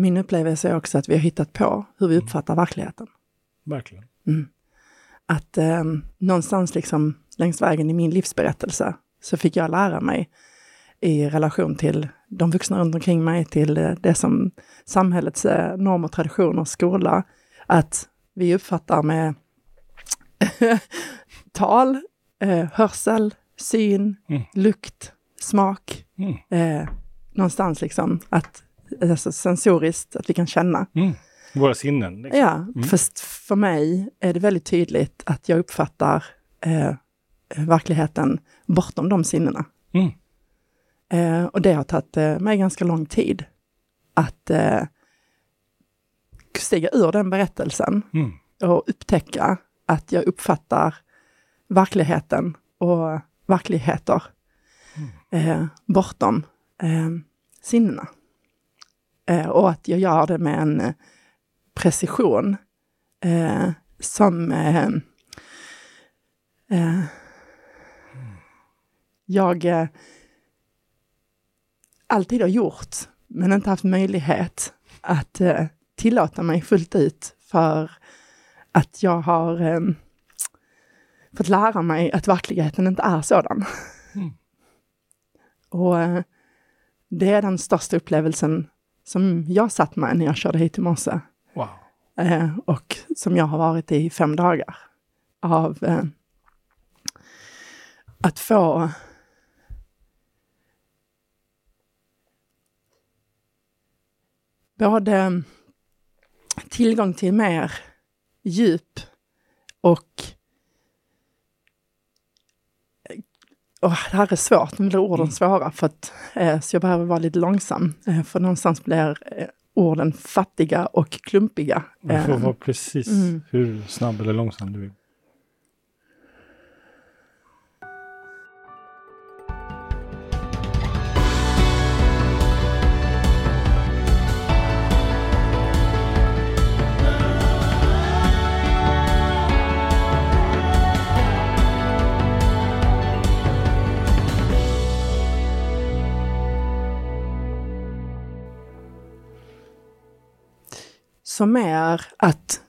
min upplevelse är också att vi har hittat på hur vi Mm. uppfattar verkligheten. Verkligen. Att eh, någonstans liksom längs vägen i min livsberättelse så fick jag lära mig i relation till de vuxna runt omkring mig, till eh, det som samhällets eh, normer, traditioner, skola, att vi uppfattar med tal, eh, hörsel, syn, Mm. lukt, smak, Mm. eh, någonstans liksom att alltså sensoriskt, att vi kan känna. Mm. Våra sinnen. Liksom. Ja, fast för mig är det väldigt tydligt att jag uppfattar eh, verkligheten bortom de sinnena. Mm. Eh, och det har tagit eh, mig ganska lång tid att eh, stiga ur den berättelsen Mm. och upptäcka att jag uppfattar verkligheten och verkligheter eh, bortom eh, sinnena. Eh, och att jag gör det med en eh, precision eh, som jag alltid har gjort, men inte haft möjlighet att tillåta mig fullt ut för att jag har eh, fått lära mig att verkligheten inte är sådan. Mm. Och eh, det är den största upplevelsen som jag satt med när jag körde hit i morse. Wow. Eh, och som jag har varit i fem dagar. Av eh, att få både tillgång till mer djup och och det här är svårt, nu blir orden svåra för att, eh, så jag behöver vara lite långsam. Eh, för någonstans blir eh, orden fattiga och klumpiga. Du får vara precis mm. hur snabb eller långsam du vill. Som är att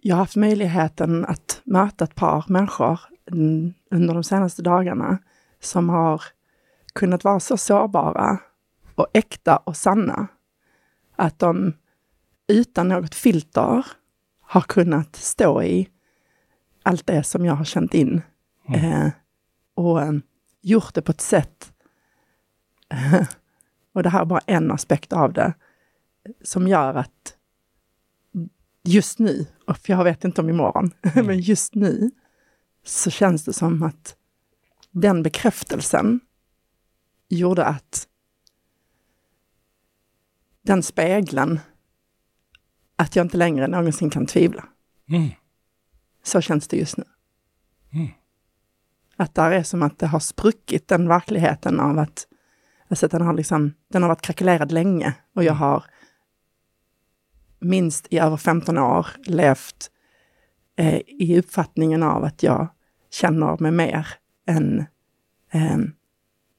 jag har haft möjligheten att möta ett par människor mm, under de senaste dagarna som har kunnat vara så sårbara och äkta och sanna att de utan något filter har kunnat stå i allt det som jag har känt in. Eh, och eh, gjort det på ett sätt, och det här är bara en aspekt av det, som gör att just nu, och för jag vet inte om imorgon, men just nu så känns det som att den bekräftelsen gjorde att den spegeln, att jag inte längre någonsin kan tvivla. Mm. Så känns det just nu. Mm. Att där är som att det har spruckit den verkligheten av att, alltså att den har liksom, den har varit krackelerad länge och jag har minst i över 15 år levt eh, i uppfattningen av att jag känner mig mer än eh,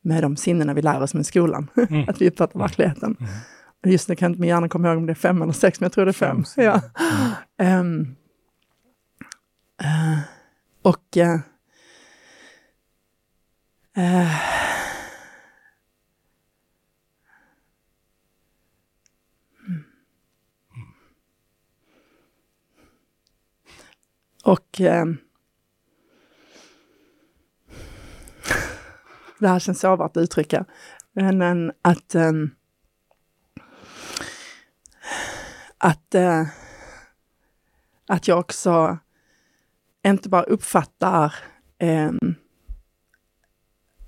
med de sinnena vi lär oss med skolan. Mm. att vi uppfattar verkligheten. Och Just nu kan inte min hjärna komma ihåg om det är fem eller sex, men jag tror det är fem. Fem, ja. Ehm, eh, och eh, eh, Och eh, det här känns sårbart att uttrycka, men att eh, att, eh, att jag också inte bara uppfattar eh,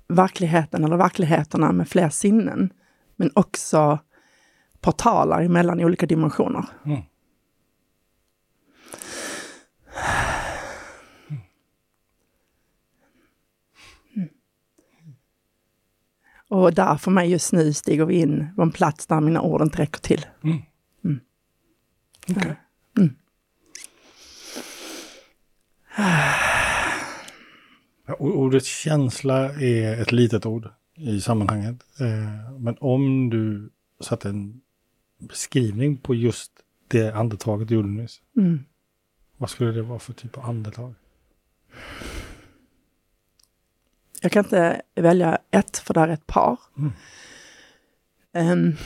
verkligheten eller verkligheterna med fler sinnen, men också portaler mellan olika dimensioner. Mm. Och där för mig just nu stiger vi in på en plats där mina ord inte räcker till. Okej. Ja, o- Ordet känsla är ett litet ord i sammanhanget. Eh, Men om du satte en beskrivning på just det andetaget du gjorde nyss. Mm. Vad skulle det vara för typ av andetag? Jag kan inte välja ett, för det är ett par. Mm.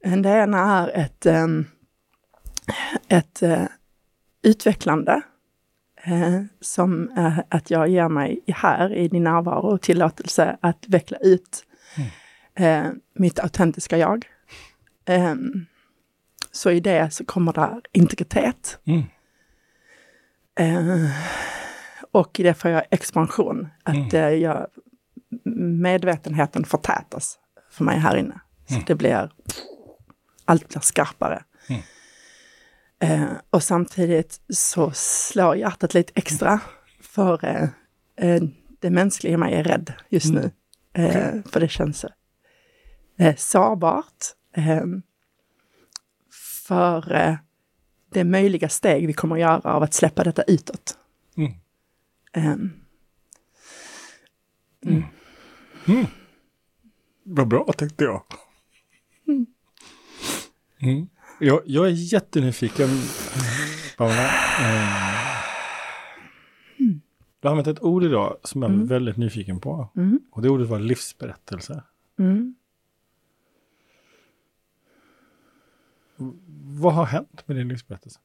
Um, det ena är ett, um, ett uh, utvecklande uh, som är att jag ger mig här i din närvaro och tillåtelse att veckla ut uh, mitt autentiska jag. Um, så i det så kommer där integritet. Mm. Och i det får jag expansion. Att mm. jag, medvetenheten förtätas för mig här inne. Så Mm. det blir, allt blir skarpare. Mm. Eh, och samtidigt så slår hjärtat lite extra för eh, eh, det mänskliga i mig är rädd just Mm. nu. Eh, För det känns så eh, sårbart. Eh, för eh, det möjliga steg vi kommer att göra av att släppa detta utåt. Mm. Ehm, Vad bra tänkte jag. Mm. Jag, jag är jättenyfiken, Paula. Du har använt ett ord idag som jag är Mm. väldigt nyfiken på. Mm. Och det ordet var livsberättelse. mm. Vad har hänt med din livsberättelse?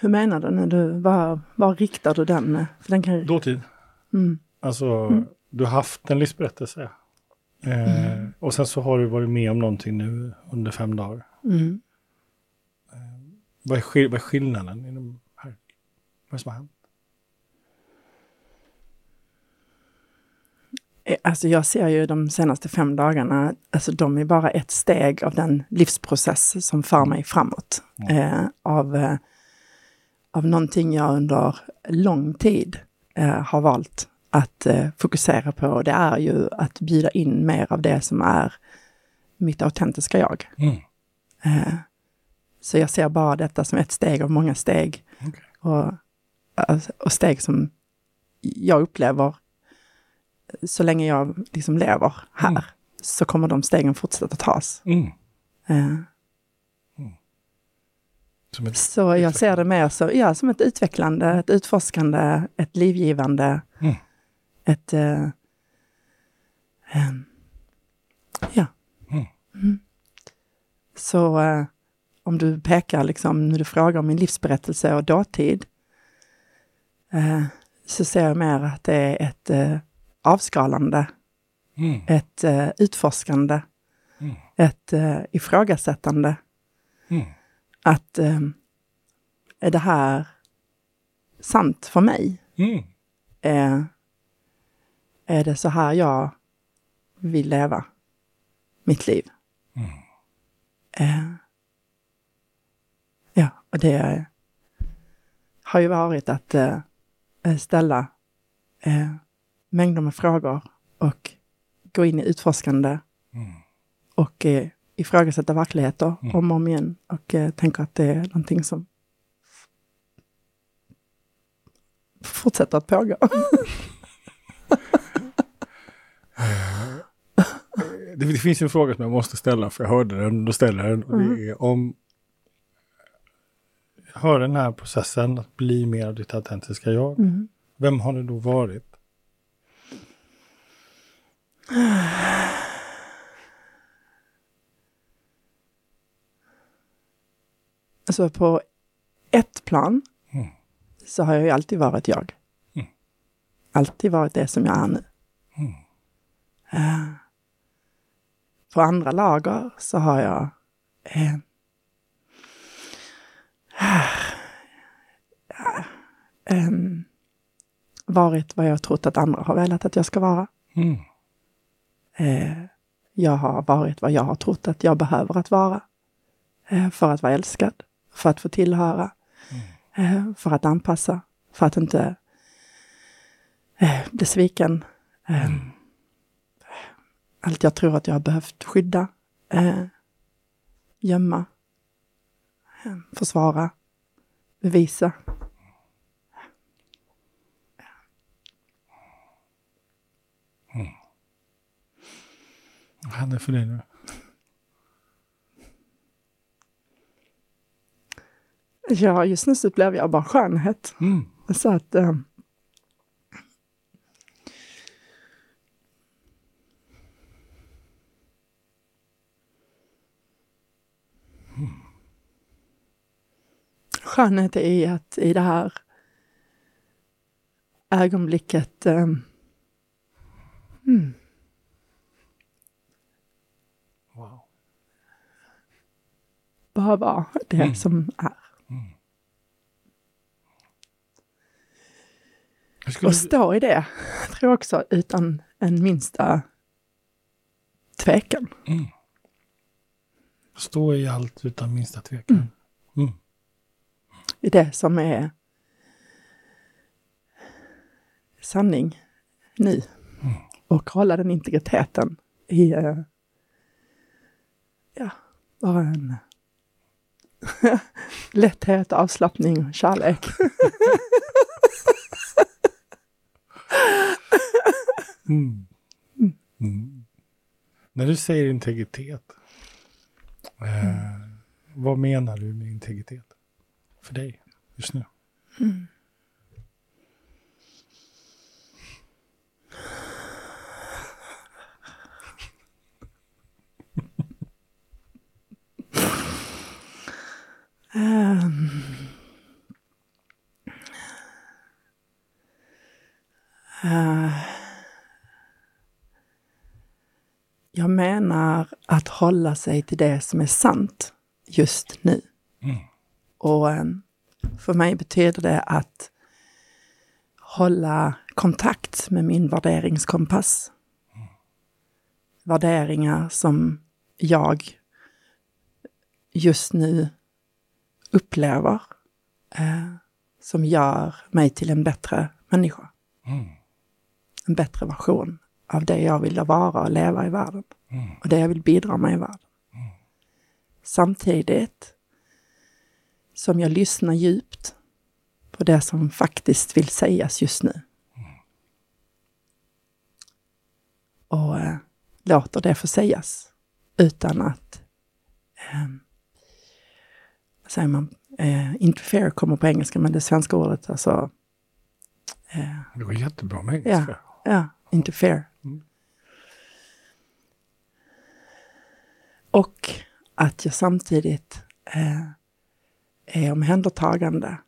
Hur menar du? När du var, var riktar du den? För den kan, Dåtid. mm. Alltså, du har haft en livsberättelse. Eh, Och sen så har du varit med om någonting nu under fem dagar. Mm. Vad är, skill- vad är skillnaden i de här? Vad är det som har hänt? Eh, Alltså jag ser ju de senaste fem dagarna, alltså de är bara ett steg av den livsprocess som för mig framåt. Eh, av, eh, av någonting jag under lång tid eh, har valt att eh, fokusera på. Det är ju att bjuda in mer av det som är mitt autentiska jag. Mm. Eh, så jag ser bara detta som ett steg av många steg. Okej. Och, och steg som jag upplever så länge jag liksom lever här Mm. så kommer de stegen fortsätta tas. Mm. Ett, så jag ser det mer så, ja, som ett utvecklande, ett utforskande, ett livgivande, Mm. ett... Eh, ehm, ja. Mm. Mm. Så eh, om du pekar, liksom, när du frågar om min livsberättelse och dåtid, eh, så ser jag mer att det är ett avskalande, mm. ett utforskande, Mm. ett ifrågasättande. Mm. Att eh, är det här sant för mig? Mm. Eh, är det så här jag vill leva mitt liv? Mm. Eh, ja, och det har ju varit att eh, ställa eh, mängder med frågor och gå in i utforskande Mm. och eh, ifrågasätta verkligheter Mm. om och om igen och eh, tänker att det är någonting som fortsätter att pågå. Det, det finns en fråga som jag måste ställa, för jag hörde den, då ställer jag den. Och det är om... Hör den här processen att bli mer av ditt autentiska jag. Mm. Vem har du då varit? Alltså på ett plan Mm. så har jag ju alltid varit jag. Mm. Alltid varit det som jag är nu. Mm. Eh, på andra lager så har jag eh, ehm, varit vad jag trott att andra har velat att jag ska vara. Mm. Eh, jag har varit vad jag har trott att jag behöver att vara. Eh, för att vara älskad, för att få tillhöra, eh, för att anpassa, för att inte eh, bli sviken. Eh, Allt jag tror att jag har behövt skydda, gömma, försvara, bevisa. Vad händer för dig nu? Ja, just nu så upplever jag bara skönhet. Mm. Så att... Eh, skönhet i att i det här ögonblicket eh, mm, Wow. bara vara det Mm. som är. Jag skulle, Och stå i det, tror jag också, utan en minsta tvekan. mm. Stå i allt utan minsta tvekan. Mm. I det som är sanning nu. Och hålla den integriteten i, eh, ja, bara en lätthet, avslappning och kärlek. Mm. Mm. När du säger integritet, eh, vad menar du med integritet för dig just nu? Ehm. Eh, jag menar att hålla sig till det som är sant just nu. Mm. Och eh, för mig betyder det att hålla kontakt med min värderingskompass. Värderingar som jag just nu upplever eh, som gör mig till en bättre människa. Mm. En bättre version av det jag vill vara och leva i världen. Mm. Och det jag vill bidra med i världen. Samtidigt som jag lyssnar djupt på det som faktiskt vill sägas just nu. Och eh, låter det få sägas utan att eh, vad säger man, eh, interfere kommer på engelska, men det svenska ordet alltså, eh, Det går jättebra med engelska. ja, interfere. Mm. Och att jag samtidigt eh, är omhändertagande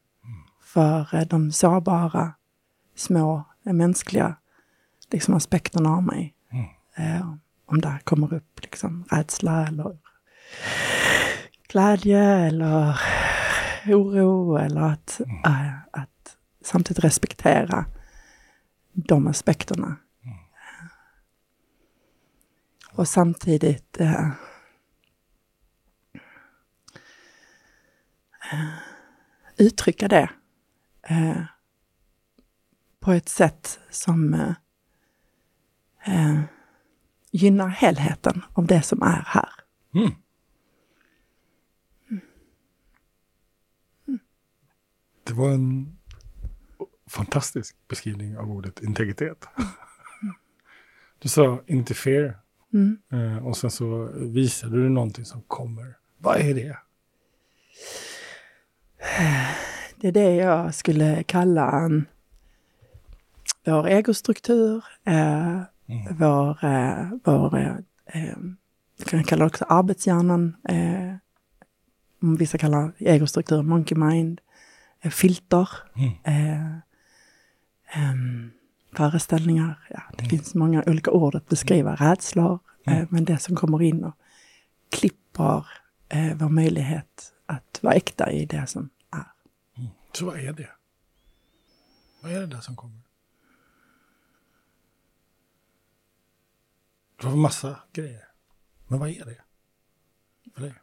för eh, de sårbara, små, eh, mänskliga liksom, aspekterna av mig. Mm. Eh, om det kommer upp liksom, rädsla eller glädje eller oro eller att, eh, att samtidigt respektera de aspekterna. Och samtidigt eh, eh, uttrycka det eh, på ett sätt som eh, eh, gynnar helheten av det som är här. Mm. Det var en fantastisk beskrivning av ordet integritet. Du sa interfere Mm. eh, och sen så visade du någonting som kommer. Vad är det? Det är det jag skulle kalla en, vår egostruktur, eh, vår, eh, vår eh, eh, jag kan kalla det också arbetshjärnan. Eh, vissa kallar egostruktur monkey mind, filter, Mm. Eh, ehm, föreställningar. Ja, det finns många olika ord att beskriva rädslor, eh, men det som kommer in och klipper eh, vår möjlighet att vara äkta i det som är. Så vad är det? Vad är det där som kommer? Det var massa grejer. Men vad är det? För dig?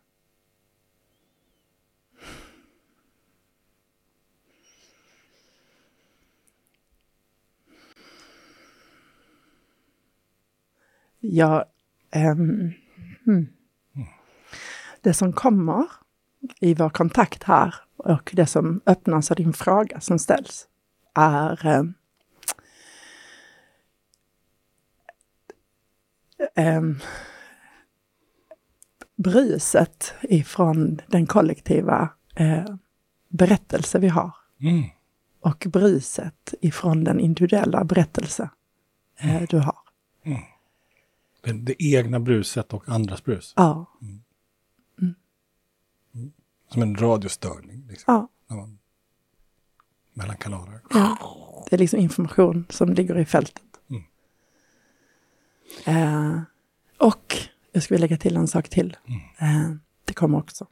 Ja, ehm, hmm. Det som kommer i vår kontakt här och det som öppnas av din fråga som ställs är ehm, ehm, bruset ifrån den kollektiva eh, berättelse vi har. Mm. Och bruset ifrån den individuella berättelse eh, du har. Det, det egna bruset och andras brus. Ja, Som en radiostörning. Liksom, ja, man, mellan kanaler. ja. Det är liksom information som ligger i fältet. Mm. Eh, och jag skulle lägga till en sak till. Eh, det kommer också.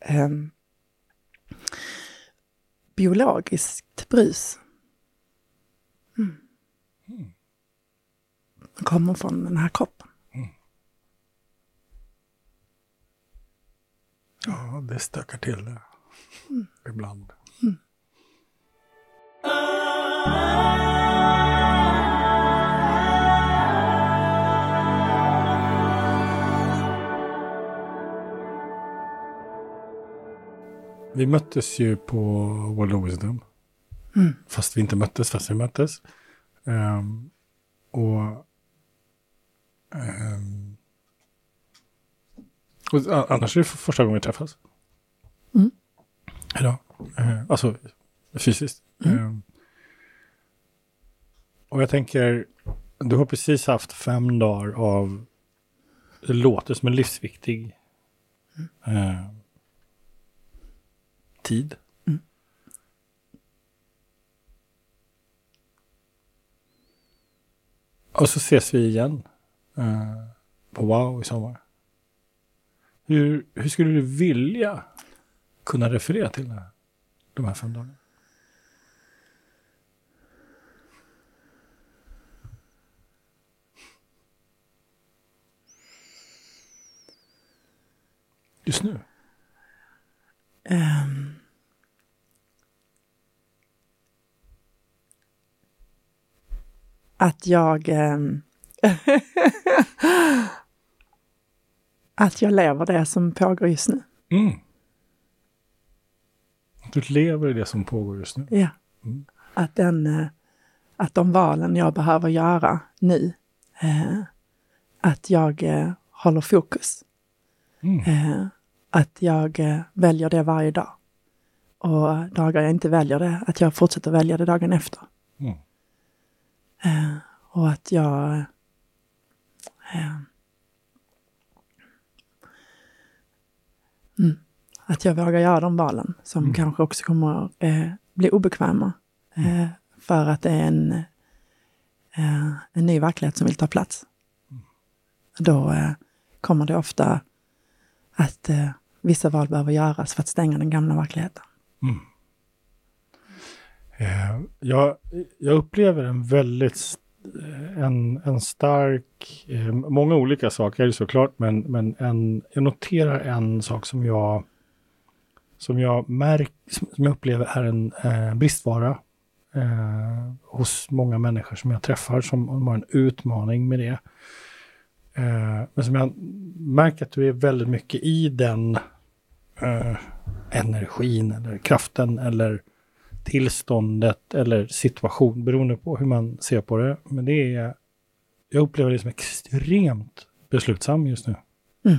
Eh, biologiskt brus. Mm. Det kommer från den här kroppen. Ja, det stökar till det. Ibland. Vi möttes ju på World of Wisdom. Fast vi inte möttes, fast vi möttes. Ehm, och, ehm, och annars är det för första gången vi träffas. Mm. Idag. Eh, alltså fysiskt. Ehm, och jag tänker, du har precis haft fem dagar av, det låter som en livsviktig eh, tid. Och så ses vi igen eh, på Wow i sommar. Hur, hur skulle du vilja kunna referera till det här, de här fem dagarna? Just nu? Um. att jag... Um. att jag lever det som pågår just nu. Mm. Att Du lever i det som pågår just nu. Ja. Mm. Att, den, eh, att de valen jag behöver göra nu, eh, att jag eh, håller fokus. Mm. Eh, att jag väljer det varje dag. Och dagar jag inte väljer det, att jag fortsätter välja det dagen efter. Mm. Och att jag... mm, att jag vågar göra de valen som Mm. kanske också kommer eh, bli obekväma. Eh, för att det är en, eh, en ny verklighet som vill ta plats. Då eh, kommer det ofta att eh, vissa val behöver göras för att stänga den gamla verkligheten. Eh, jag, jag upplever en väldigt en, en stark, eh, många olika saker såklart, men, men en, jag noterar en sak som jag som jag märk, som jag upplever är en eh, bristvara eh, hos många människor som jag träffar som har en utmaning med det. Eh, men som jag märker att du är väldigt mycket i den eh, energin eller kraften eller tillståndet eller situation beroende på hur man ser på det. Men det är, jag upplever det som extremt beslutsam just nu. Mm.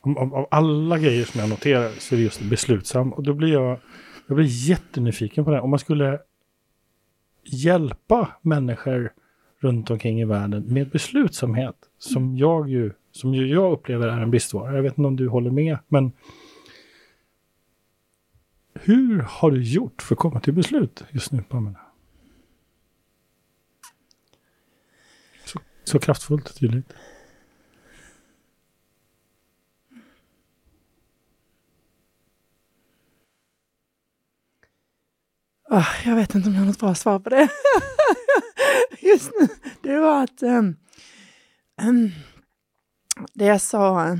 Av, av, alla grejer som jag noterar så är det just beslutsam. Och då blir jag, jag blir jättenyfiken på det. Om man skulle hjälpa människor runt omkring i världen med beslutsamhet, som jag ju, som ju jag upplever är en bristvara. Jag vet inte om du håller med, men hur har du gjort för att komma till beslut just nu, Pamela? Så, så kraftfullt och tydligt. Ah, jag vet inte om jag har något bra svar på det. Just nu, det var att ehm, ehm, det jag sa,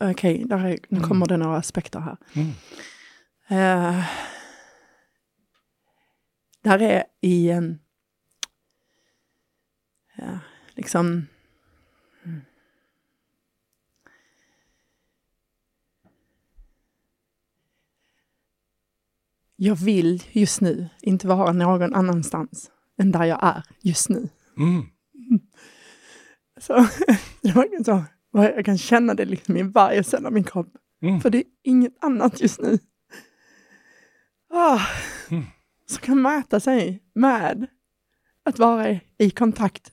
okej, är- nu kommer det några aspekter här. Mm. Eh, där är i en, ja, liksom, mm. jag vill just nu inte vara någon annanstans än där jag är just nu. Mm. Så jag kan känna det liksom i varje cell av min kropp. Mm. För det är inget annat just nu. Ah, Mm. Som kan mäta sig med att vara i, kontakt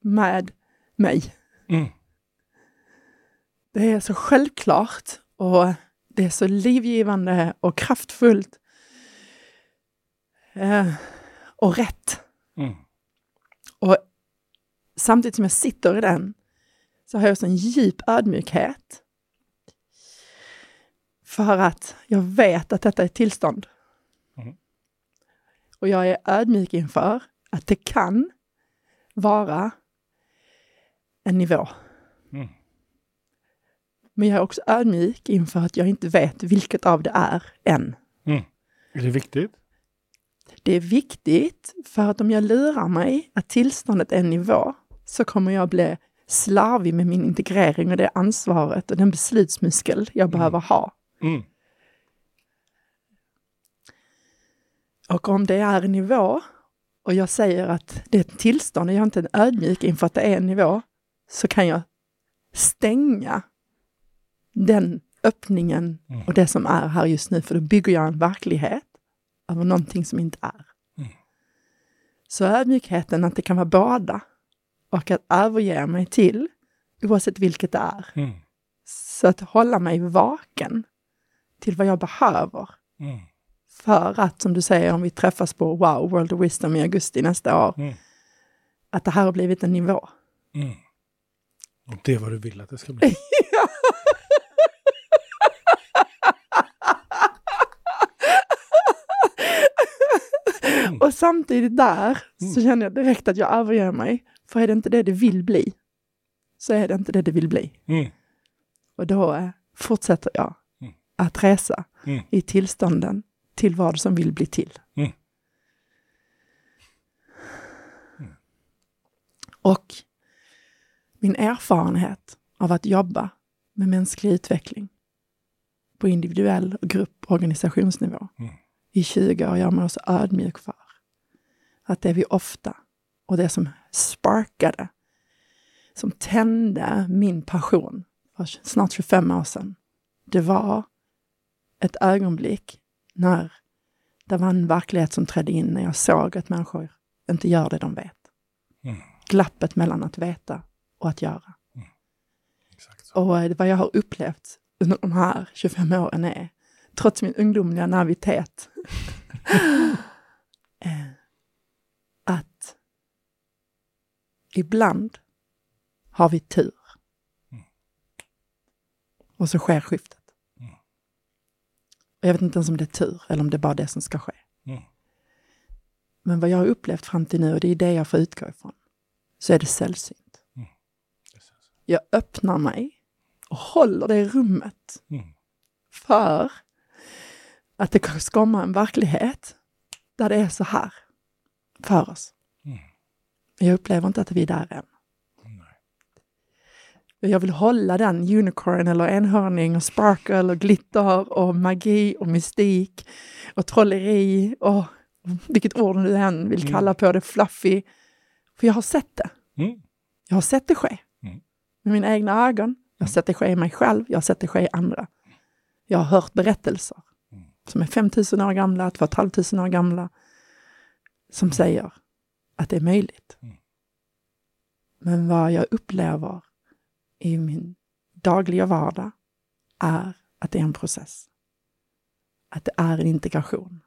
med mig. Mm. Det är så självklart och det är så livgivande och kraftfullt. Eh, och rätt. Mm. Och samtidigt som jag sitter i den så har jag en djup ödmjukhet. För att jag vet att detta är ett tillstånd. Mm. Och jag är ödmjuk inför att det kan vara en nivå. Mm. Men jag är också ödmjuk inför att jag inte vet vilket av det är än. Är det viktigt? Det är viktigt för att om jag lurar mig att tillståndet är en nivå så kommer jag bli slarvig med min integrering och det ansvaret och den beslutsmuskel jag behöver ha. Mm. Och om det är en nivå och jag säger att det är ett tillstånd och jag är inte ödmjuk inför att det är en nivå så kan jag stänga den öppningen Mm. och det som är här just nu för då bygger jag en verklighet över någonting som inte är. Mm. Så ödmjukheten att det kan vara båda och att överge mig till oavsett vilket det är. Mm. Så att hålla mig vaken till vad jag behöver Mm. För att, som du säger, om vi träffas på Wow, World of Wisdom i augusti nästa år, Mm. att det här har blivit en nivå. Mm. Och det är vad du vill att det ska bli. Och samtidigt där så Mm. känner jag direkt att jag överger mig. För är det inte det det vill bli, så är det inte det det vill bli. Mm. Och då eh, fortsätter jag Mm. att resa Mm. i tillstånden till vad som vill bli till. Mm. Och min erfarenhet av att jobba med mänsklig utveckling på individuell och grupp och organisationsnivå Mm. i 20 år gör mig också ödmjuk för att det vi ofta och det som sparkade, som tände min passion för snart 25 år sedan, det var ett ögonblick när det var en verklighet som trädde in när jag såg att människor inte gör det de vet. Mm. Glappet mellan att veta och att göra. Så. Och eh, vad jag har upplevt under de här 25 åren är, trots min ungdomliga naivitet, eh, att ibland har vi tur. Mm. Och så sker skiftet. Mm. Och jag vet inte ens om det är tur eller om det är bara det som ska ske. Mm. Men vad jag har upplevt fram till nu, och det är det jag får utgå ifrån, så är det sällsynt. Det känns- Jag öppnar mig och håller det rummet Mm. för att det kan komma en verklighet där det är så här för oss. Mm. Jag upplever inte att vi är där än. Jag vill hålla den unicorn eller enhörning och sparkle och glitter och magi och mystik och trolleri och vilket ord du än vill Mm. kalla på det, fluffy. För jag har sett det. Mm. Jag har sett det ske. Mm. Med mina egna ögon. Jag har sett det ske i mig själv. Jag har sett det ske i andra. Jag har hört berättelser Mm. som är 5000 år gamla, 2 500 år gamla, som säger att det är möjligt. Mm. Men vad jag upplever i min dagliga vardag är att det är en process. Att det är en integration.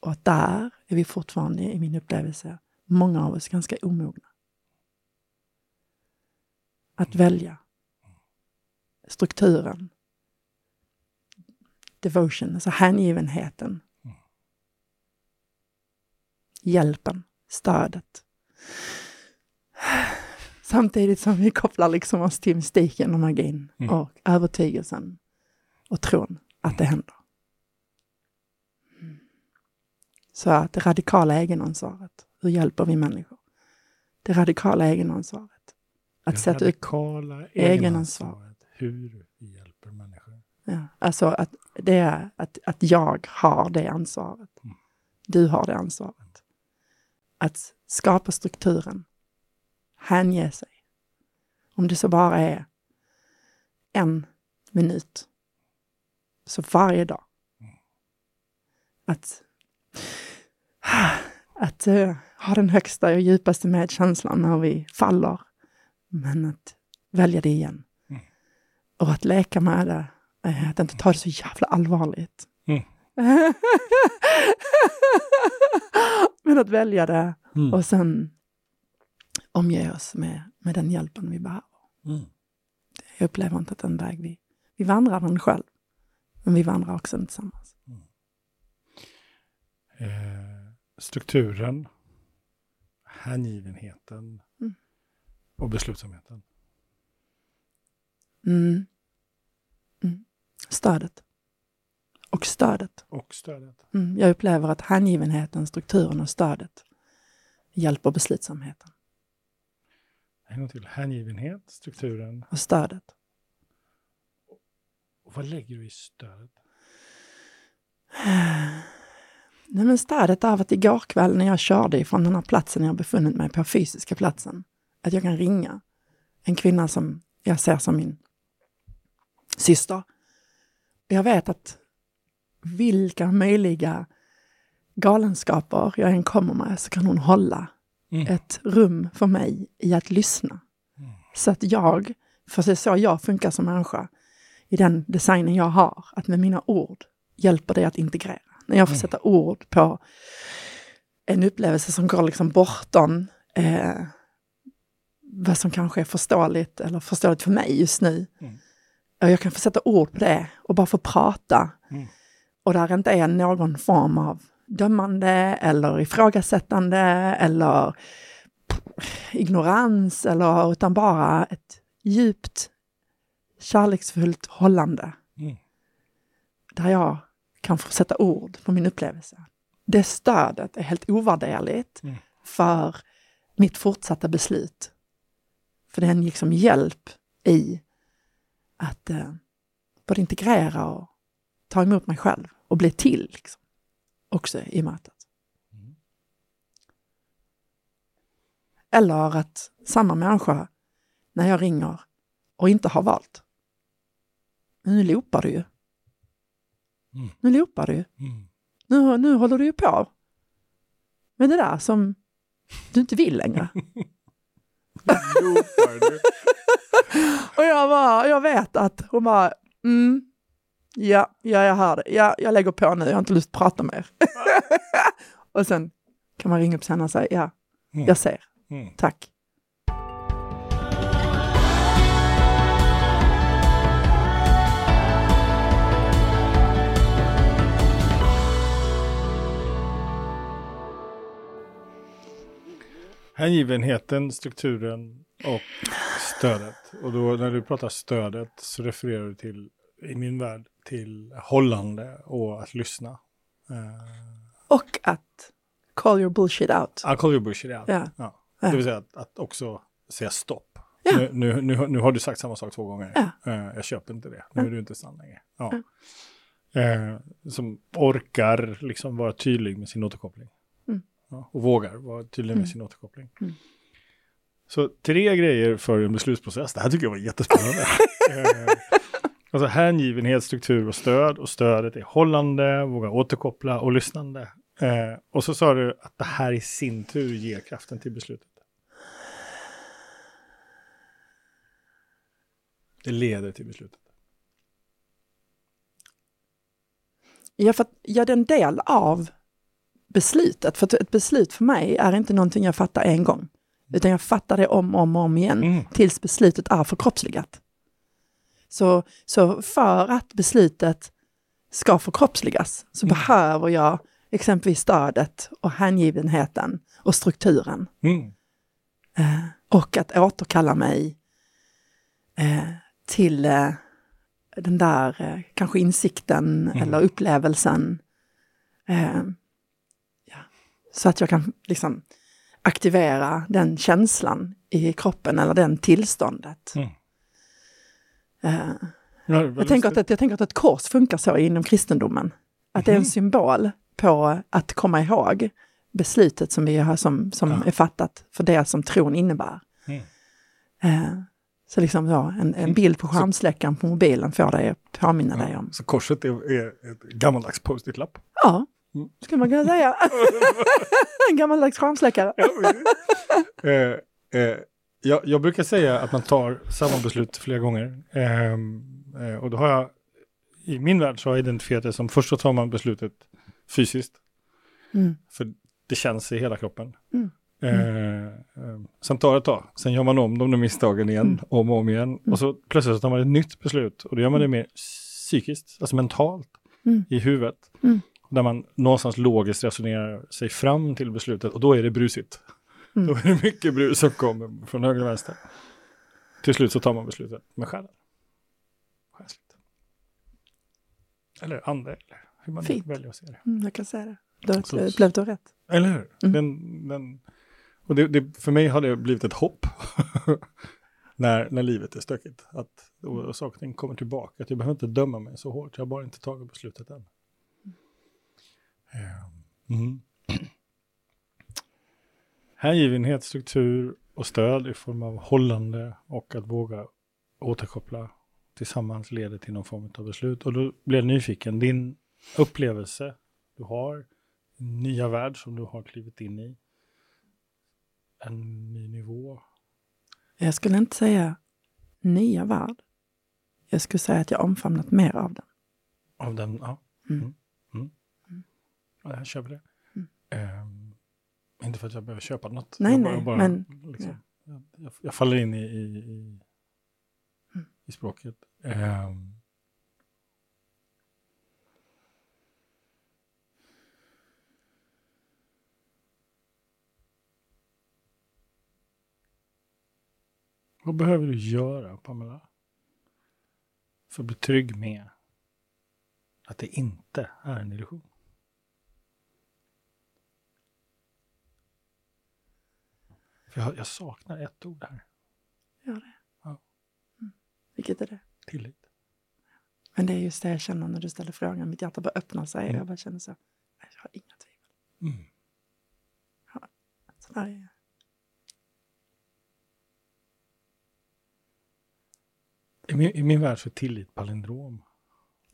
Och att där är vi fortfarande, i min upplevelse, många av oss ganska omogna. Att välja strukturen, devotion, alltså hängivenheten, hjälpen, stödet. Samtidigt som vi kopplar liksom oss till mystiken och magin Mm. och övertygelsen och tron att det händer. Så att det radikala egenansvaret, hur hjälper vi människor? Det radikala egenansvaret. Att Det sätta radikala egenansvar. egenansvaret. Hur vi hjälper människor. Ja, alltså att det är att, att jag har det ansvaret. Mm. Du har det ansvaret. Att skapa strukturen. Hänge sig. Om det så bara är en minut. Så varje dag. Att, att uh, ha den högsta och djupaste medkänslan när vi faller. Men att välja det igen. Mm. Och att leka med det. Uh, att inte ta det så jävla allvarligt. Mm. Men att välja det Mm. och sen omge oss med, med den hjälpen vi behöver. Mm. Jag upplever inte att den väg vi, vi vandrar den själv. Men vi vandrar också den tillsammans. Eh, strukturen, hängivenheten Mm. och beslutsamheten. Mm. Mm. Stödet. Och stödet. Och stödet. Mm. Jag upplever att hängivenheten, strukturen och stödet hjälper beslutsamheten. En gång till. Hängivenhet, strukturen. Och stödet. Och vad lägger du i stödet? Nej, men stödet av att igår kväll när jag körde ifrån den här platsen jag befunnit mig på, fysiska platsen, att jag kan ringa en kvinna som jag ser som min syster. Jag vet att vilka möjliga galenskaper jag än kommer med så kan hon hålla Mm. ett rum för mig i att lyssna. Mm. Så att jag, för det är så jag funkar som människa, i den designen jag har, att med mina ord hjälper det att integrera. När jag får Mm. sätta ord på en upplevelse som går liksom bortom eh, vad som kanske är förståeligt eller förståeligt för mig just nu. Mm. Och jag kan få sätta ord på det och bara få prata. Mm. Och där inte är någon form av dömande eller ifrågasättande eller ignorans eller utan bara ett djupt kärleksfullt hållande Mm. där jag kan få sätta ord på min upplevelse. Det stödet är helt ovärderligt Mm. för mitt fortsatta beslut. För det är en liksom hjälp i att eh, både integrera och ta emot mig själv och bli till liksom, också i mötet. Mm. Eller att samma människa, när jag ringer och inte har valt. Nu loopar du ju. Mm. Nu loopar du ju. Mm. Nu, nu håller du ju på med det där som du inte vill längre. Och jag bara, jag vet att hon bara, mm, ja, ja, jag hör det. Ja, jag lägger på nu, jag har inte lust att prata mer. och sen kan man ringa upp sen och säga, ja, Mm. jag ser, Mm. tack. Hängivenheten, strukturen och stödet. Och då när du pratar stödet så refererar du till, i min värld, till hållande och att lyssna. Uh, Och att call your bullshit out. I'll call you bullshit out. Ja. Ja. Ja. Det vill säga att, att också säga stopp. Ja. Nu, nu, nu, nu har du sagt samma sak två gånger. Ja. Eh, jag köper inte det. Nu är du inte sann längre. Ja. Eh, som orkar liksom vara tydlig med sin återkoppling. Mm. Ja, och vågar vara tydlig med Mm. sin återkoppling. Mm. Så tre grejer för en beslutsprocess. Det här tycker jag var jättespännande. eh, alltså hängivenhet, struktur och stöd. Och stödet är hållande, våga återkoppla och lyssnande. Eh, och så sa du att det här i sin tur ger kraften till beslutet. Det leder till beslutet. Ja, för att jag är en del av beslutet. För att ett beslut för mig är inte någonting jag fattar en gång. Utan jag fattar det om och om, om igen Mm. tills beslutet är förkroppsligat. Så, så för att beslutet ska förkroppsligas så Mm. behöver jag exempelvis stödet och hängivenheten och strukturen. Mm. Eh, och att återkalla mig eh, till eh, den där eh, kanske insikten Mm. eller upplevelsen. Eh, ja. Så att jag kan liksom aktivera den känslan i kroppen eller den tillståndet. Mm. Eh, Ja, jag, tänker att, jag tänker att ett kors funkar så inom kristendomen. Att det är en Mhm. symbol på att komma ihåg beslutet som, vi har, som, som Ja. är fattat för det som tron innebär. Mm. Eh, Så liksom ja, en, en bild på skärmsläckaren på mobilen får dig att påminna dig om. Så korset är, är ett gammaldags post-it-lapp. Ja, Mm. skulle man kunna säga. en gammaldags skärmsläckare. eh, eh, jag, jag brukar säga att man tar samma beslut flera gånger. Ehm, eh, och då har jag, i min värld så har jag identifierat det som först så tar man beslutet fysiskt. Mm. För det känns i hela kroppen. Mm. Eh, eh, sen tar det ett tag, sen gör man om de där misstagen igen, Mm. om och om igen. Och så plötsligt så tar man ett nytt beslut och då gör man det mer psykiskt, alltså mentalt Mm. i huvudet. Mm. Där man någonstans logiskt resonerar sig fram till beslutet och då är det brusigt. Mm. Då är det mycket brus som kommer från höger och vänster. Till slut så tar man beslutet med själen. Själsligt. Eller ande, eller hur man Fint. väljer att se det. Mm, jag kan säga det. Då Så- så, blev du rätt. Eller hur? Mm. Den, den, och det, det, för mig har det blivit ett hopp när, när livet är stökigt. Att och, och saker och ting kommer tillbaka. Att jag behöver inte döma mig så hårt. Jag har bara inte tagit beslutet än. Mm. Hängivenhet, struktur och stöd i form av hållande och att våga återkoppla tillsammans leder till någon form av beslut. Och då blir jag nyfiken. Din upplevelse du har nya värld som du har klivit in i. En ny nivå. Jag skulle inte säga nya värld. Jag skulle säga att jag omfamnat mer av den. Av den, ja. Mm. Mm. Mm. Ja, jag köper det. Mm. Ehm, inte för att jag behöver köpa något. Nej, jag nej, men- Liksom, jag, jag, jag faller in i, i, i, Mm. i språket. Ehm, Vad behöver du göra, Pamela? För att bli trygg med att det inte är en illusion? För jag, jag saknar ett ord här. Gör det. Ja. Mm. Vilket är det? Tillit. Men det är just det jag känner när du ställer frågan. Mitt hjärta bara öppnar sig Mm. jag bara känner så. Jag har inga tvivel. Mm. Så där är jag. I, min, I min värld så är tillit palindrom.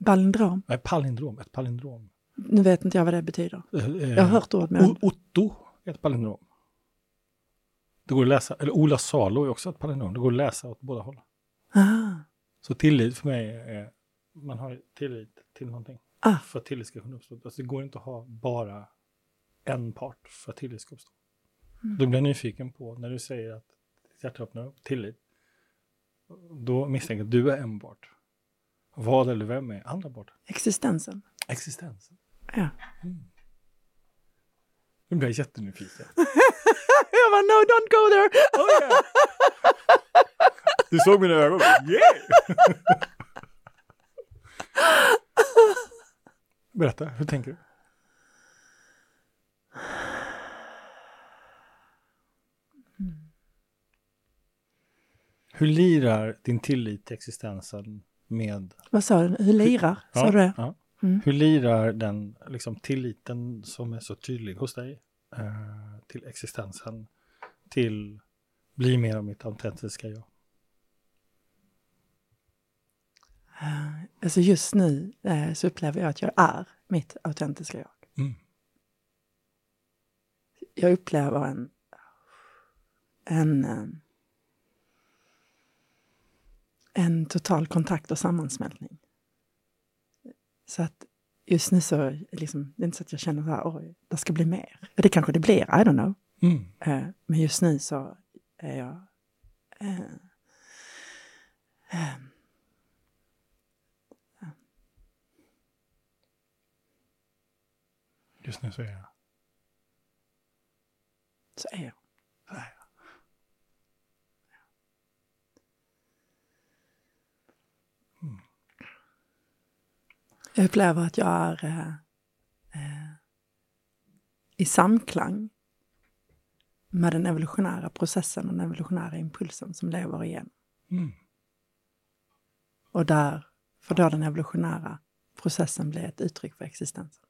Palindrom. Nej, palindrom. Ett palindrom. Nu vet inte jag vad det betyder. Eh, Jag har hört ordet men... Otto är ett palindrom. Det går att läsa, eller Ola Salo är också ett palindrom. Det går att läsa åt båda håll. Ah, Så tillit för mig är, man har tillit till någonting. Ah. För att tillit ska kunna uppstå. Alltså det går inte att ha bara en part för att tillit ska uppstå. Mm. Då blir jag nyfiken på när du säger att ditt hjärta öppnar upp, tillit. Då misstänker jag att du är en part. Vad eller vem är andra part? existensen. Existensen. Ja. Nu blir jag jättenyfiken. bara, no don't go there! Oh, yeah. Du såg mina ögon? Yeah! Berätta, hur tänker du? Hur lirar din tillit till existensen med... Vad sa du? Hur lirar? Sa du det? Ja. Mm. Hur lirar den liksom, tilliten som är så tydlig hos dig eh, till existensen till bli mer av mitt autentiska jag? Eh, Alltså just nu eh, så upplever jag att jag är mitt autentiska jag. Mm. Jag upplever en, en, eh, en total kontakt och sammansmältning. Så att just nu så, liksom, det är inte så att jag känner så här, oj, det ska bli mer. Det kanske det blir, I don't know. Mm. Eh, men just nu så är jag... Eh, eh, Just nu så är jag... så är jag. så är jag. Jag upplever att jag är i samklang med den evolutionära processen och den evolutionära impulsen som lever igen. Mm. Och där får då den evolutionära processen bli ett uttryck för existensen.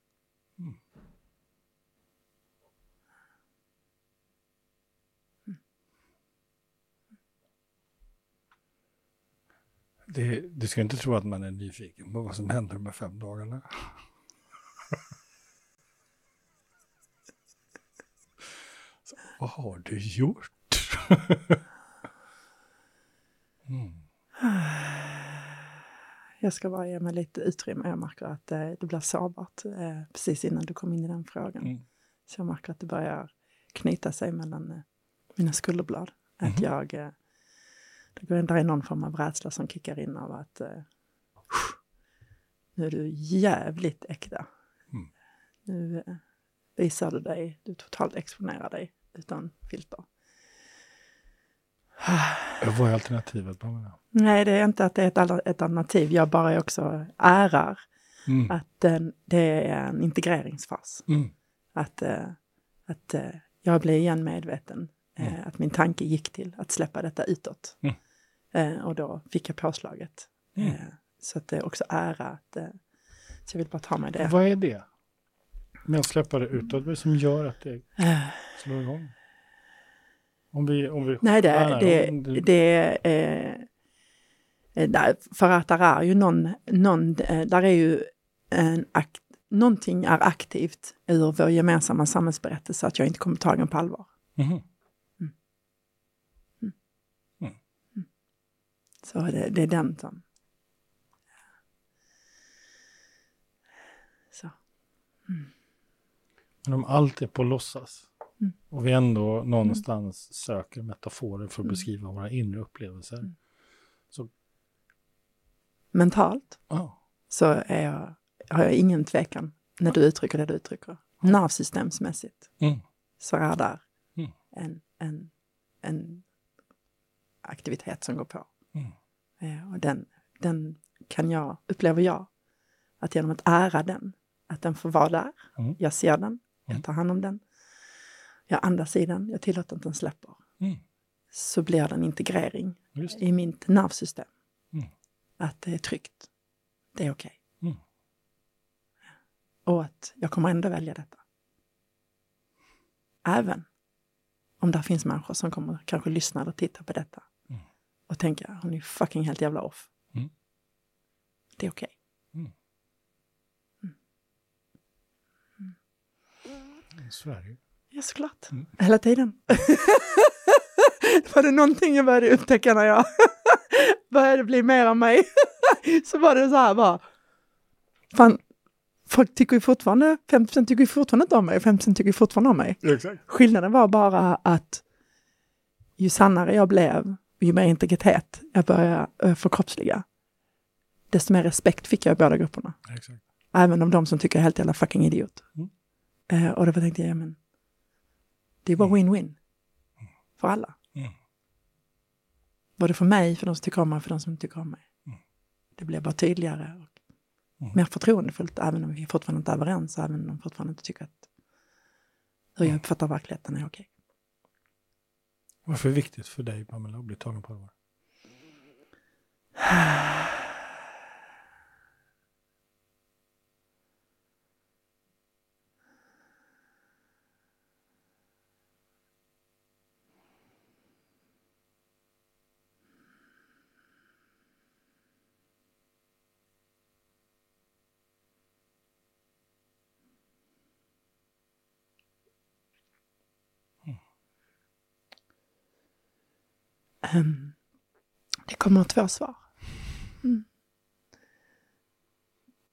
Det, du ska inte tro att man är nyfiken på vad som händer de här fem dagarna. Vad har du gjort? mm. Jag ska bara ge mig lite utrymme. Jag märker att eh, det blir sårbart eh, precis innan du kom in i den frågan. Mm. Så jag märker att det börjar knyta sig mellan eh, mina skulderblad. Att Mhm. jag... Eh, det går är någon form av rädsla som kickar in av att eh, nu är du jävligt äkta. Mm. Nu eh, visar du dig, du totalt exponerar dig utan filter. Vad är alternativet? Nej, det är inte att det är ett, ett alternativ. Jag bara också ärar Mm. att den, det är en integreringsfas. Mm. Att, eh, att eh, jag blev igen medveten. Eh, Mm. Att min tanke gick till att släppa detta utåt. Mm. Eh, och då fick jag påslaget. Mm. Eh, så att det är också ära att... Eh, så jag vill bara ta mig det. Vad är det? Att släppa det utåt, vad som gör att det Eh, slår igång? Om vi... Om vi nej, det, nej, det, om du- det eh, För att där är ju någon... någon eh, där är ju en akt, någonting är aktivt ur vår gemensamma samhällsberättelse att jag inte kommer tagen på allvar. Mhm. Så det, det är den som... Så. Men om allt är på låtsas Mm. och vi ändå någonstans söker metaforer för att Mm. beskriva våra inre upplevelser. Mm. Så, Mentalt ja. så är jag, har jag ingen tvekan när du uttrycker det du uttrycker. Nervsystemsmässigt Mm. så är där Mm. en, en, en aktivitet som går på. Mm. Eh, och den, den kan jag, upplever jag, att genom att ära den, att den får vara där, Mm. jag ser den, jag Mm. tar hand om den, jag andas i den, jag tillåter att den släpper, Mm. så blir det en integrering i mitt nervsystem. Mm. Att det är tryggt, det är okej. Mm. Och att jag kommer ändå välja detta. Även om det finns människor som kommer kanske lyssna eller titta på detta Mm. och tänka, hon är fucking helt jävla off. Mm. Det är okej. Så är det ju. Ja, såklart. Mm. Hela tiden. var det någonting jag började upptäcka när jag började bli mer av mig, så var det så här bara, fan, folk tycker ju fortfarande, 50% tycker ju fortfarande inte om mig, 50% tycker ju fortfarande om mig. Exakt. Skillnaden var bara att ju sannare jag blev, ju mer integritet jag började eh, förkroppsliga, desto mer respekt fick jag i båda grupperna. Exakt. Även om de som tycker jag är helt jävla fucking idiot. Mm. Eh, och då tänkte jag, ja, men det är bara win-win. För alla. Mm. Både för mig, för de som tycker om mig, för de som inte tycker om mig. Mm. Det blev bara tydligare och Mm. mer förtroendefullt, även om vi fortfarande inte är överens, även om de fortfarande inte tycker att hur jag Mm. uppfattar verkligheten är okej. Varför är det viktigt för dig, Pamela, att bli tagen på allvar? det kommer två svar. Mm.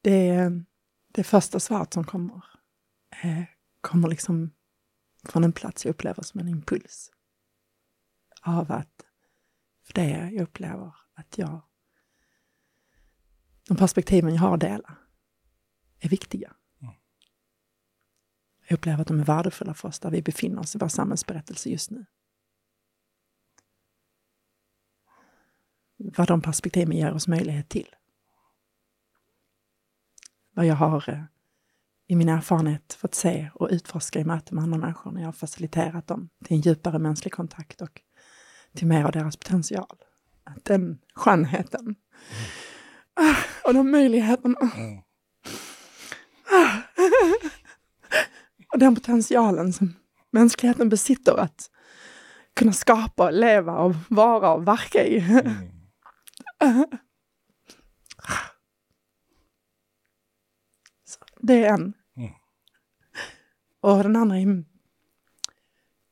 Det, det första svaret som kommer eh, kommer liksom från en plats jag upplever som en impuls. Av att, för det jag upplever att jag, de perspektiven jag har att dela är viktiga. Mm. Jag upplever att de är värdefulla för oss där vi befinner oss i vår samhällsberättelse just nu. Vad de perspektiven ger oss möjlighet till. Vad jag har eh, i min erfarenhet fått se och utforska i möte med andra människor när jag har faciliterat dem till en djupare mänsklig kontakt och till mer av deras potential. Den skönheten ah, och de möjligheterna Mm. och den potentialen som mänskligheten besitter att kunna skapa, leva och vara och verka i. Mm. Så, det är en. Mm. Och den andra, den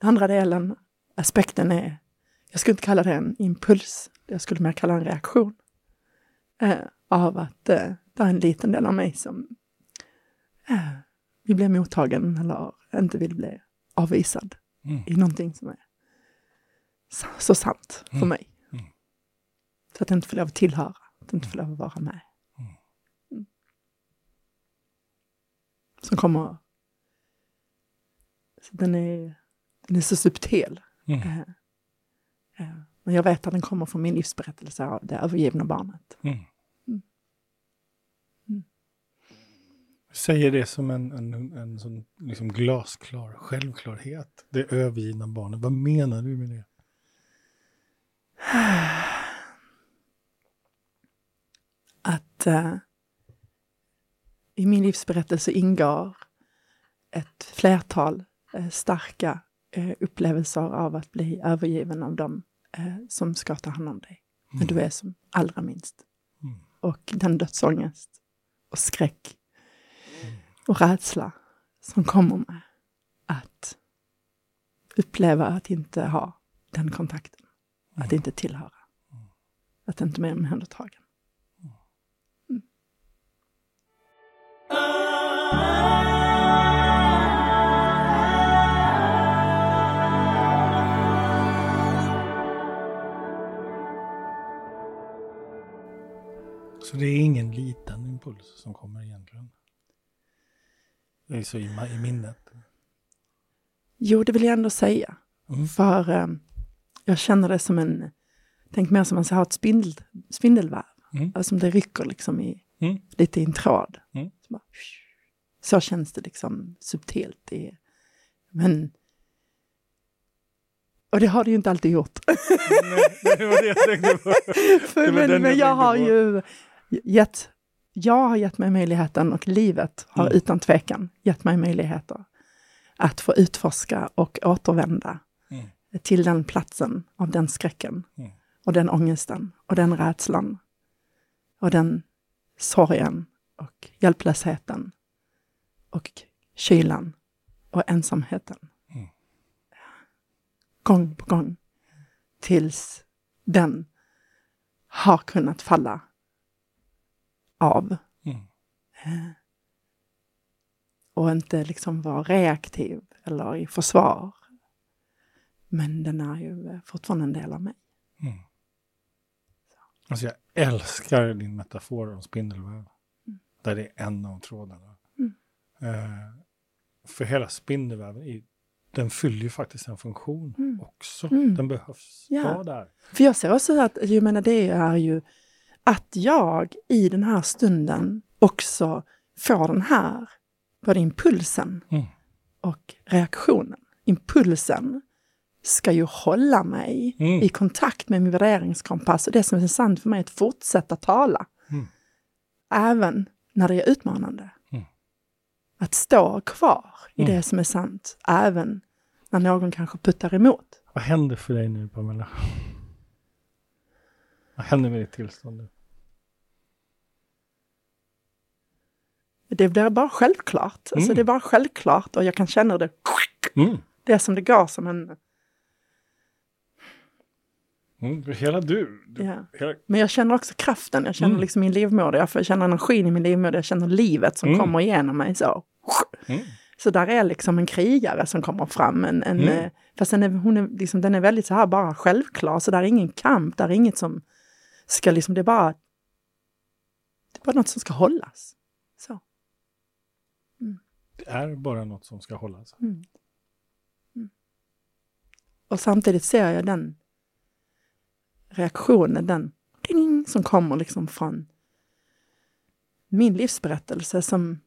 andra delen, aspekten är, jag skulle inte kalla det en impuls, jag skulle mer kalla det en reaktion. Eh, av att eh, det är en liten del av mig som eh, vill bli mottagen eller inte vill bli avvisad mm. i någonting som är så, så sant för mm. mig. Så att jag inte får lov att tillhöra, att jag inte får lov att vara med. Mm. Mm. Som kommer... Så den, är, den är så subtil. Mm. Eh, eh, men jag vet att den kommer från min livsberättelse av det övergivna barnet. Mm. Mm. Mm. Säger det som en, en, en sån liksom glasklar självklarhet. Det övergivna barnet. Vad menar du med det? att eh, i min livsberättelse ingår ett flertal eh, starka eh, upplevelser av att bli övergiven av dem eh, som ska ta hand om dig. När du är som allra minst. Mm. Och den dödsångest och skräck och rädsla som kommer med att uppleva att inte ha den kontakten, att inte tillhöra, att inte bli omhändertagen. Så det är ingen liten impuls som kommer egentligen? Det är så i, i minnet. Jo, det vill jag ändå säga. Mm. För eh, jag känner det som en, tänk mer som man ska ha ett spindel, spindelväv. Mm. Alltså, som det rycker liksom i, Mm. lite i en tråd. Mm. Så, bara, så känns det liksom subtilt. I, men... Och det har det ju inte alltid gjort. Nej, det var det jag tänkte på. För, men, men jag jag har tänkte ju gett, jag har gett mig möjligheten och livet har Mm. utan tvekan gett mig möjligheter att få utforska och återvända Mm. till den platsen av den skräcken Mm. och den ångesten och den rädslan och den sorgen och hjälplösheten och kylan och ensamheten. Mm. Gång på gång tills den har kunnat falla av Mm. eh, och inte liksom vara reaktiv eller i försvar. Men den är ju eh, fortfarande en del av mig. Mm. Alltså jag älskar din metafor om spindelväv. Där det är en av trådarna. Mm. Eh, för hela spindelväven, är, den fyller ju faktiskt en funktion Mm. också. Mm. Den behövs Ja. vara där. För jag ser också att, jag menar det är ju att jag i den här stunden också får den här, både impulsen Mm. och reaktionen. Impulsen ska ju hålla mig Mm. i kontakt med min värderingskompass och det som är sant för mig är att fortsätta tala. Mm. Även när det är utmanande. Mm. Att stå kvar i Mm. det som är sant, även när någon kanske puttar emot. Vad händer för dig nu Pamela? Vad händer med ditt tillstånd nu? Det blir bara självklart. Alltså Mm. det är bara självklart och jag kan känna det. Mm. Det är som det går som en... Mm. Hela du. du Ja. hela, Men jag känner också kraften, jag känner Mm. liksom min livmoder, jag får- känner energin i min livmoder, jag känner livet som Mm. kommer igenom mig så. mm. Så där är liksom en krigare som kommer fram. En, en, Mm. eh, Fast den är, hon är, liksom, den är väldigt så här bara självklar, så där är ingen kamp, där är inget som ska liksom, det är bara, det är bara något som ska hållas. Så. Det är bara något som ska hållas. Mm. Mm. Och samtidigt ser jag den reaktionen, den ding, som kommer liksom från min livsberättelse som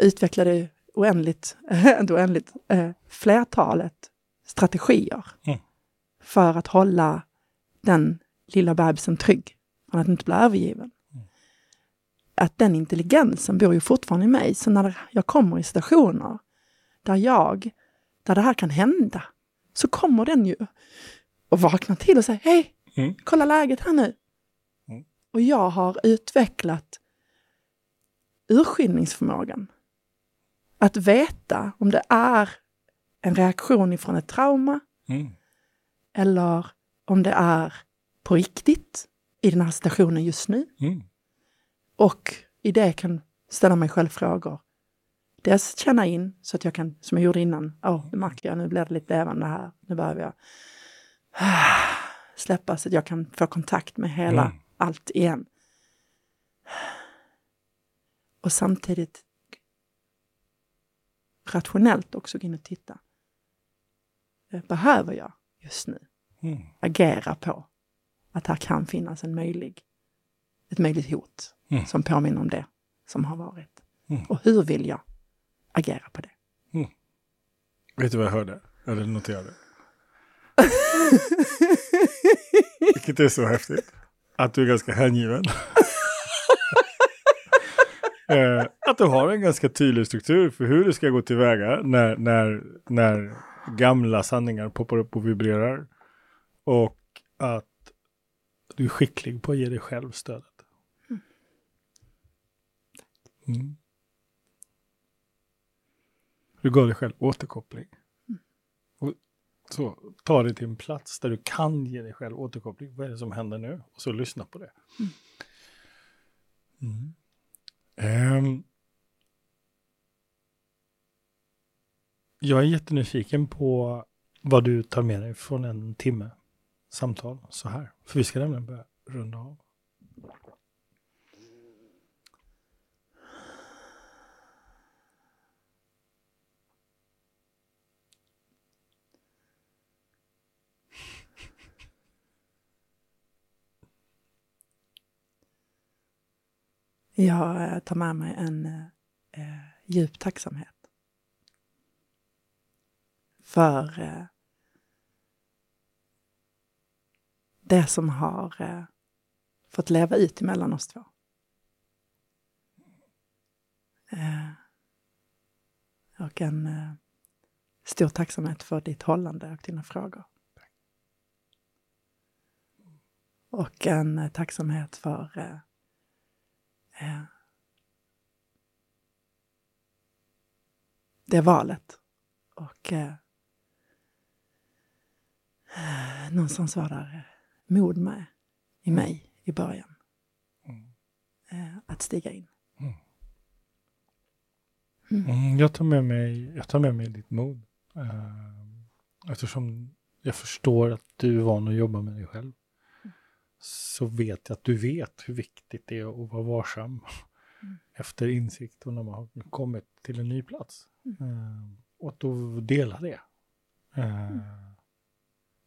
utvecklade oändligt, oändligt, eh, flertalet strategier Mm. för att hålla den lilla bebisen trygg från att inte bli övergiven. Mm. Att den intelligensen bor ju fortfarande i mig, så när jag kommer i situationer där jag, där det här kan hända, så kommer den ju och vakna till och säga hej, Mm. kolla läget här nu. Mm. Och jag har utvecklat urskiljningsförmågan att veta om det är en reaktion ifrån ett trauma Mm. eller om det är på riktigt i den här situationen just nu. Mm. Och i det kan ställa mig själv frågor. Dels känna in så att jag kan, som jag gjorde innan, åh, nu märker jag, nu blir det lite levande här, nu behöver jag släppa så att jag kan få kontakt med hela Mm. allt igen. Och samtidigt rationellt också gå in och titta. Det behöver jag just nu Mm. agera på att här kan finnas en möjlig, ett möjligt hot Mm. som påminner om det som har varit. Mm. Och hur vill jag agera på det? Vet du vad jag hörde? Eller noterade? Vilket är så häftigt. Att du är ganska hängiven. eh, att du har en ganska tydlig struktur för hur du ska gå tillväga när, när, när gamla sanningar poppar upp och vibrerar. Och att du är skicklig på att ge dig själv stödet. Mm. Du gav dig själv återkoppling. Så ta dig till en plats där du kan ge dig själv återkoppling. Vad är det som händer nu? Och så lyssna på det. Mm. Ehm. jag är jättenyfiken på vad du tar med dig från en timme samtal så här. För vi ska nämligen börja runda av. Jag eh, tar med mig en eh, eh, djup tacksamhet. För eh, det som har eh, fått leva ut mellan oss två. Eh, och en eh, stor tacksamhet för ditt hållande och dina frågor. Och en eh, tacksamhet för det valet. Och eh, eh, någonstans var där eh, mod med i mig i början. Mm. Eh, att stiga in. Mm, jag, tar med mig, jag tar med mig ditt mod. Eftersom jag förstår att du är van att jobba med dig själv. Så vet jag att du vet hur viktigt det är att vara varsam. Efter insikt och när man har kommit till en ny plats. Eh, och att då dela det. Uh,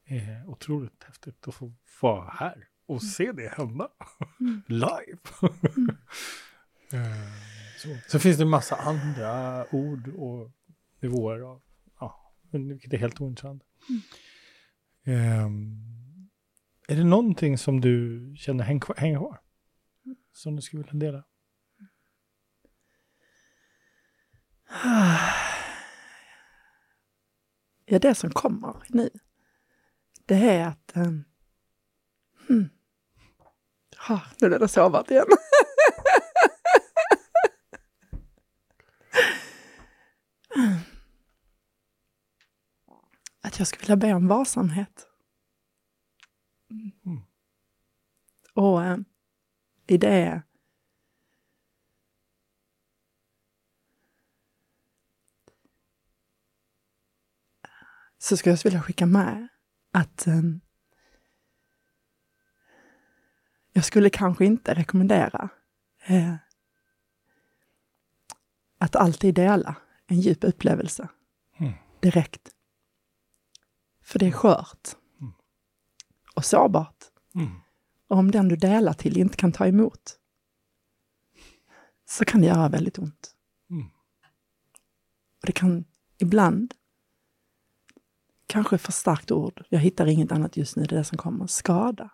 är otroligt häftigt att få vara här och se det hända. Live. Eh, så. Sen finns det en massa andra ord och nivåer av, ja, vilket är helt ointressant. Ehm, är det någonting som du känner häng, kvar- hänger kvar? Som du skulle vilja dela? Ja, det som kommer nu, det är att... Um, hmm. ah, nu blev det sovat igen. att jag skulle vilja be om varsamhet. Mm. Och eh, i det så skulle jag vilja skicka med att eh, jag skulle kanske inte rekommendera eh, att alltid dela en djup upplevelse Mm. direkt. För det är skört. Och sårbart. Mm. Och om den du delar till inte kan ta emot så kan det göra väldigt ont. Mm. Och det kan ibland, kanske för starkt ord, jag hittar inget annat just nu, det är det som kommer, skada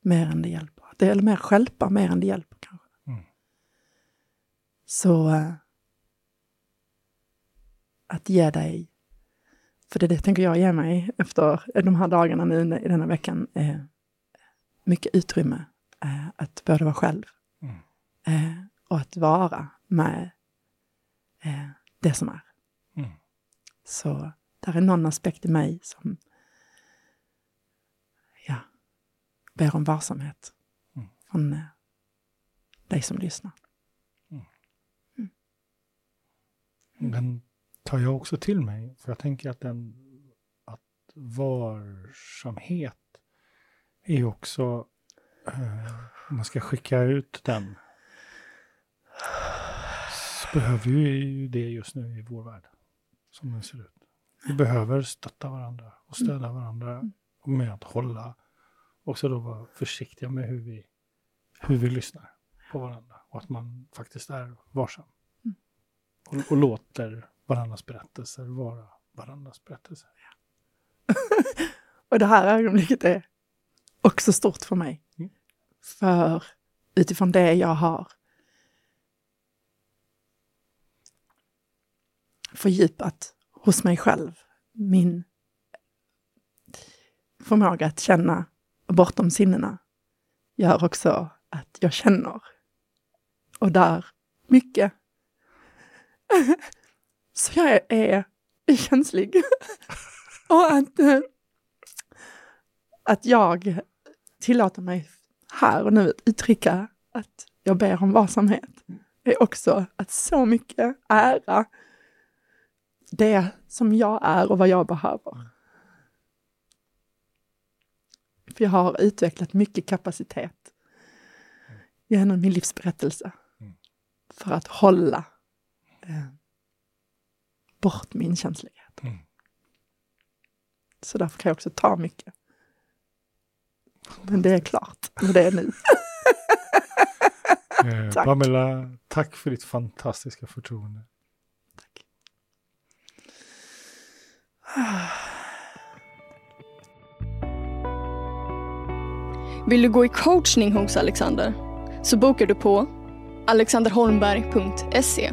mer än det hjälper. Det, eller mer stjälpa mer än det hjälper kanske. Mm. Så eh, att ge dig, för det, det tänker jag ge mig efter de här dagarna nu i denna veckan, eh, mycket utrymme eh, att både vara själv Mm. eh, och att vara med eh, det som är. Mm. Så där är någon aspekt i mig som ja, ber om varsamhet Mm. från eh, dig som lyssnar. Den tar jag också till mig. För jag tänker att den att varsamhet är också, eh, om man ska skicka ut den, så behöver vi ju det just nu i vår värld, som den ser ut. Vi behöver stötta varandra och stödja varandra med att hålla, också då vara försiktiga med hur vi, hur vi lyssnar på varandra och att man faktiskt är varsam. Och, och låter varandras berättelser vara varandras berättelser. Och det här ögonblicket är också stort för mig. Mm. För utifrån det jag har fördjupat hos mig själv, min förmåga att känna bortom sinnena gör också att jag känner. Och där mycket. Så jag är, är känslig. Och att, eh, att jag tillåter mig här och nu att uttrycka att jag ber om varsamhet är också att så mycket ära det som jag är och vad jag behöver. För jag har utvecklat mycket kapacitet genom min livsberättelse Mm. för att hålla eh, bort min känslighet. Mm. Så därför kan jag också ta mycket. Men det är klart, men det är nu. Eh, Tack. Pamela, tack för ditt fantastiska förtroende. Tack. Vill du gå i coachning hos Alexander? Så bokar du på alexanderholmberg.se.